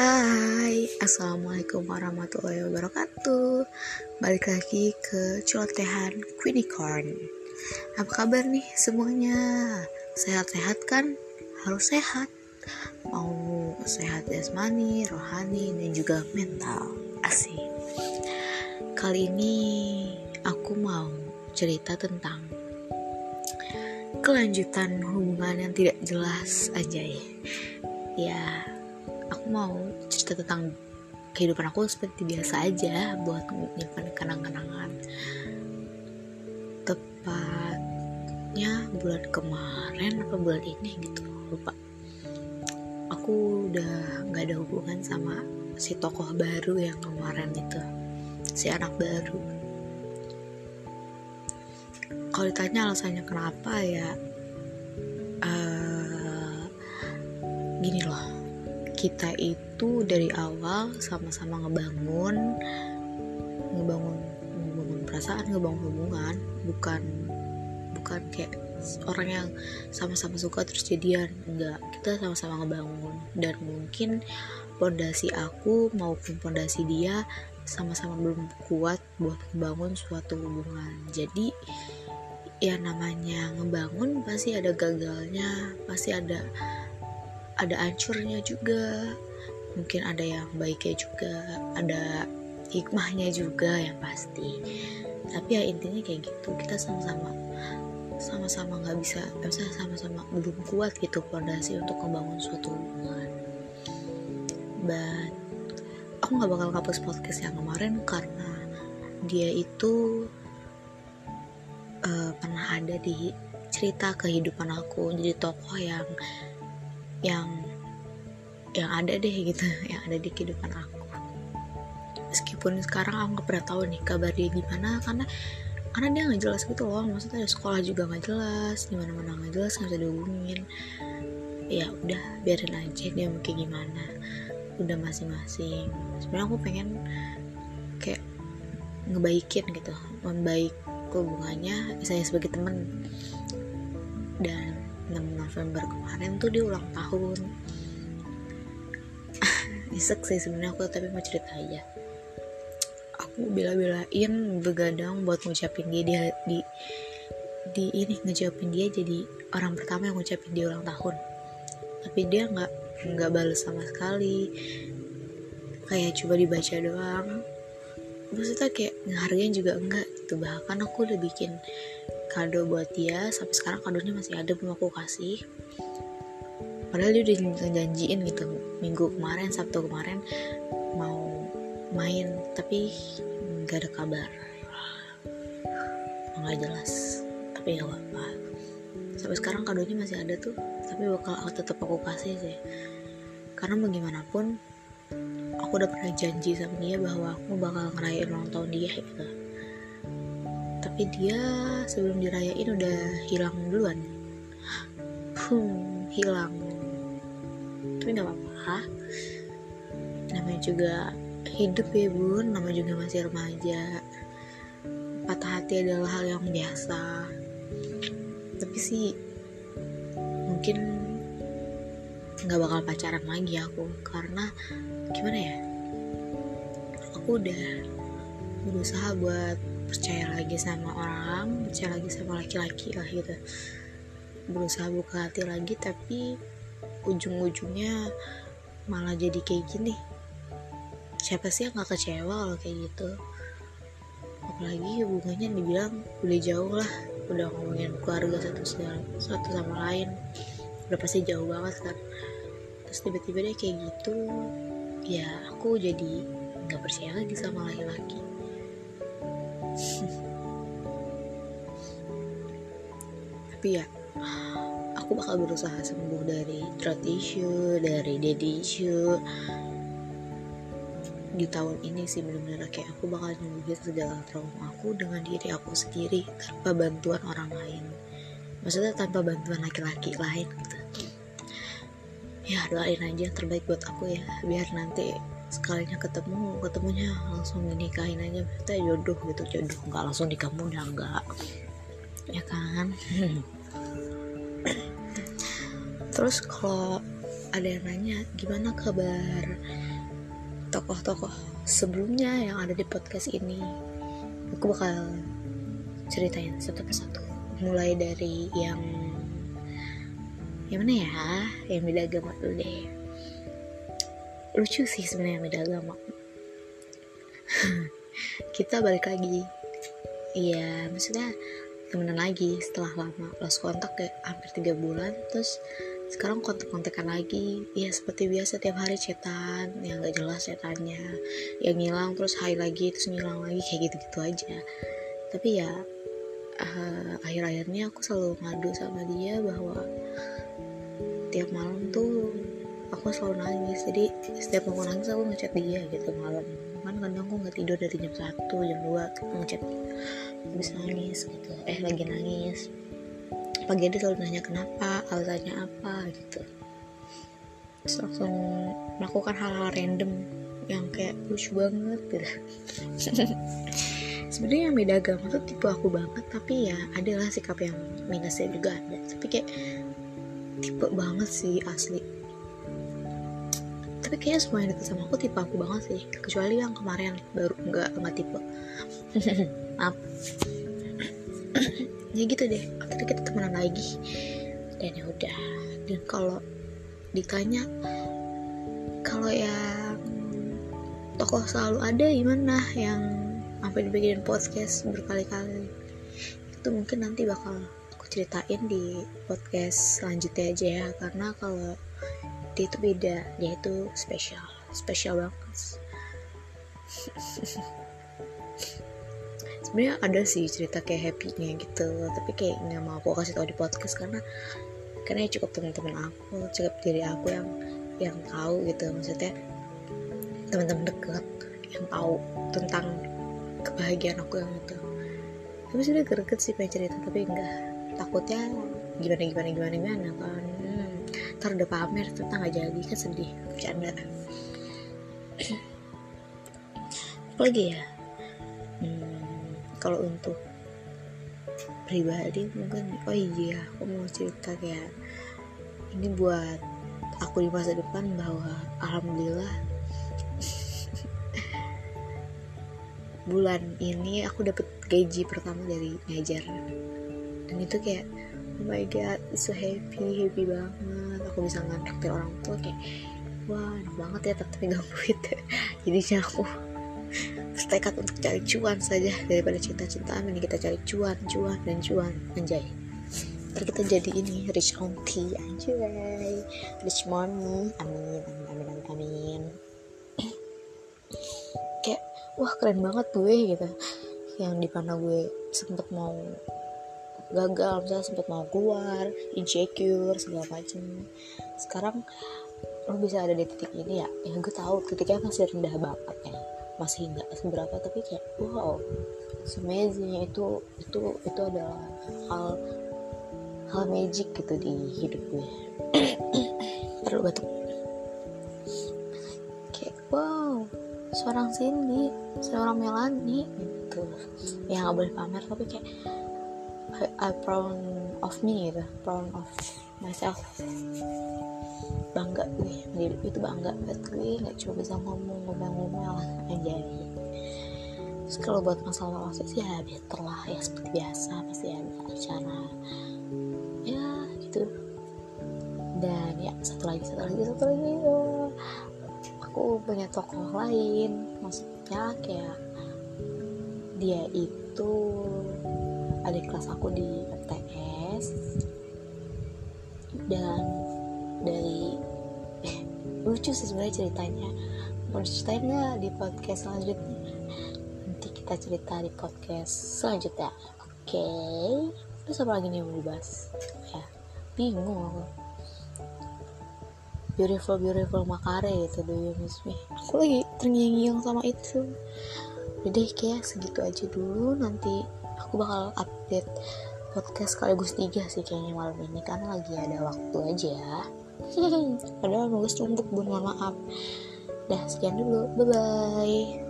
Hai, Assalamualaikum warahmatullahi wabarakatuh. Balik lagi ke celotehan Quinicorn. Apa kabar nih semuanya? Sehat-sehat kan? Harus sehat. Mau sehat jasmani, rohani, dan juga mental. Asik. Kali ini aku mau cerita tentang Kelanjutan hubungan yang tidak jelas aja Ya, aku mau cerita tentang kehidupan aku seperti biasa aja buat menyimpan kenang-kenangan. Tepatnya bulan kemarin apa bulan ini gitu lupa. Aku udah nggak ada hubungan sama si tokoh baru yang kemarin itu si anak baru. Kalau ditanya alasannya kenapa ya uh, gini loh kita itu dari awal sama-sama ngebangun ngebangun ngebangun perasaan ngebangun hubungan. Bukan bukan kayak orang yang sama-sama suka terus jadian. Enggak kita sama-sama ngebangun. Dan mungkin pondasi aku maupun pondasi dia sama-sama belum kuat buat ngebangun suatu hubungan. Jadi ya namanya ngebangun pasti ada gagalnya pasti ada ada ancurnya juga. Mungkin ada yang baiknya juga ada hikmahnya juga yang pasti. Tapi ya intinya kayak gitu kita sama-sama sama-sama nggak bisa bisa sama-sama belum kuat gitu fondasi untuk membangun suatu hubungan. But aku nggak bakal kapus podcast yang kemarin karena dia itu uh, pernah ada di cerita kehidupan aku. Jadi tokoh yang yang yang ada deh gitu yang ada di kehidupan aku. Meskipun sekarang aku nggak pernah tahu nih kabar dia gimana karena karena dia nggak jelas gitu loh. Maksudnya di sekolah juga nggak jelas di mana nggak jelas nggak bisa dihubungin. Ya udah biarin aja dia kayak gimana. Udah masing-masing. Sebenarnya aku pengen kayak ngebaikin gitu membaik hubungannya saya sebagai temen. Dan 6 November kemarin tuh dia ulang tahun. Isek sih sebenarnya aku tapi mau cerita aja. Aku bela-belain begadang buat ngucapin dia di, di di ini ngucapin dia jadi orang pertama yang ngucapin dia ulang tahun. Tapi dia nggak nggak balas sama sekali. Kayak coba dibaca doang. Maksudnya kayak ngehargain juga enggak gitu. Bahkan aku udah bikin kado buat dia. Sampai sekarang kadonya masih ada belum aku kasih. Padahal dia udah ngejanjiin gitu minggu kemarin sabtu kemarin mau main. Tapi nggak ada kabar. Nggak jelas. Tapi nggak apa-apa. Sampai sekarang kadonya masih ada tuh. Tapi bakal aku tetap aku kasih sih. Karena bagaimanapun aku udah pernah janji sama dia bahwa aku bakal ngerayain ulang tahun dia gitu tapi dia sebelum dirayain udah hilang duluan. Hmm, hilang. Tapi nggak apa-apa. Namanya juga hidup ya bun. Namanya juga masih remaja. Patah hati adalah hal yang biasa. Tapi sih mungkin nggak bakal pacaran lagi aku. Karena gimana ya? Aku udah berusaha buat percaya lagi sama orang percaya lagi sama laki-laki lah gitu. Berusaha buka hati lagi tapi ujung-ujungnya malah jadi kayak gini. Siapa sih yang gak kecewa kalau kayak gitu? Apalagi hubungannya dibilang udah jauh lah udah ngomongin keluarga satu satu sama lain. Udah pasti jauh banget kan. Terus tiba-tiba deh kayak gitu ya aku jadi nggak percaya lagi sama laki-laki tapi ya aku bakal berusaha sembuh dari throat issue dari daddy issue. Di tahun ini sih benar-benar kayak aku bakal nyembuhin segala trauma aku dengan diri aku sendiri tanpa bantuan orang lain. Maksudnya tanpa bantuan laki-laki lain gitu. Ya doain aja yang terbaik buat aku ya biar nanti sekalinya ketemu ketemunya langsung dinikahin aja. Kita jodoh gitu jodoh. Nggak langsung nikah muda nggak. Ya kan? Terus kalau ada yang nanya gimana kabar tokoh-tokoh sebelumnya yang ada di podcast ini? Aku bakal ceritain satu persatu. Mulai dari yang yang mana ya? Yang beda agama dulu deh lucu sih sebenarnya beda agama. Kita balik lagi. Iya maksudnya temenan lagi setelah lama. Lost kontak kayak hampir tiga bulan terus sekarang kontak-kontakan lagi. Ya seperti biasa tiap hari chatan yang gak jelas chatannya. Yang ngilang terus hai lagi terus ngilang lagi kayak gitu-gitu aja. Tapi ya uh, akhir-akhirnya aku selalu ngadu sama dia bahwa tiap malam tuh aku selalu nangis. Jadi setiap aku nangis aku ngechat dia gitu malam. Kan kadang aku nggak tidur dari jam satu jam dua ngechat. Bisa nangis gitu. Eh lagi nangis. Pagi dia selalu nanya kenapa? Alasannya apa? gitu. Terus langsung melakukan hal-hal random yang kayak lucu banget gitu. Sebenarnya yang beda agama tuh tipe aku banget tapi ya adalah sikap yang minusnya juga ada. Tapi kayak tipe banget sih asli tapi kayaknya semua yang deket sama aku tipe aku banget sih. Kecuali yang kemarin. Baru nggak nggak tipe. Maaf. Ya gitu deh. Akhirnya kita temenan lagi. Dan ya udah. Dan kalau ditanya kalau yang tokoh selalu ada gimana? Yang sampai dibikin podcast berkali-kali. Itu mungkin nanti bakal aku ceritain di podcast selanjutnya aja ya. Karena kalau dia itu beda. Dia itu spesial spesial banget. Sebenarnya ada sih cerita kayak happynya gitu. Tapi kayak nggak mau aku kasih tau di podcast karena karena ya cukup teman-teman aku cukup diri aku yang yang tahu gitu. Maksudnya teman-teman dekat yang tahu tentang kebahagiaan aku yang itu. Tapi sudah greget sih pengen cerita tapi enggak takutnya gimana gimana gimana gimana kan ntar udah pamer tentang nggak jadi kan sedih bercanda. Apa lagi ya? Hmm, kalau untuk pribadi mungkin oh iya aku mau cerita kayak ini buat aku di masa depan bahwa alhamdulillah bulan ini aku dapet gaji pertama dari ngajar. Dan itu kayak my god so happy happy banget. Aku bisa nganterin orang tua kayak wah enak banget ya tapi gak duit. Jadi aku bertekad untuk cari cuan saja daripada cinta-cintaan. Ini kita cari cuan cuan dan cuan. Anjay. Ntar kita jadi ini rich auntie. Anjay. Rich money amin amin amin amin, amin. Wah keren banget gue gitu. Yang di mana gue sempet mau gagal. Misalnya sempet mau keluar insecure segala macam sekarang lo bisa ada di titik ini ya. Yang gue tahu titiknya masih rendah banget ya. Masih nggak seberapa tapi kayak wow. Semestinya itu itu itu adalah hal hal magic gitu di hidup gue perlu batuk. Kayak wow. Seorang Cindy seorang Melanie gitu. Ya nggak boleh pamer tapi kayak I, I proud of me gitu proud of myself. Bangga gue diri itu bangga banget gue nggak cuma bisa ngomong ngomel-ngomel aja terus kalau buat masalah waktu sih ya better lah ya seperti biasa pasti ada acara ya gitu. Dan ya satu lagi satu lagi satu lagi oh aku punya tokoh lain maksudnya kayak dia itu adik kelas aku di MTS dan dari lucu sih sebenarnya ceritanya. Mau diceritain nggak di podcast selanjutnya. Nanti kita cerita di podcast selanjutnya. Oke. Okay. terus apa lagi nih yang mau dibahas? Ya bingung aku. Beautiful beautiful makare gitu do you miss me? Aku lagi terngiang-ngiang sama itu. Jadi kayak segitu aja dulu. Nanti aku bakal update podcast sekaligus tiga sih kayaknya malam ini karena lagi ada waktu aja. Padahal nulis untuk bun mohon maaf. Dah sekian dulu. Bye bye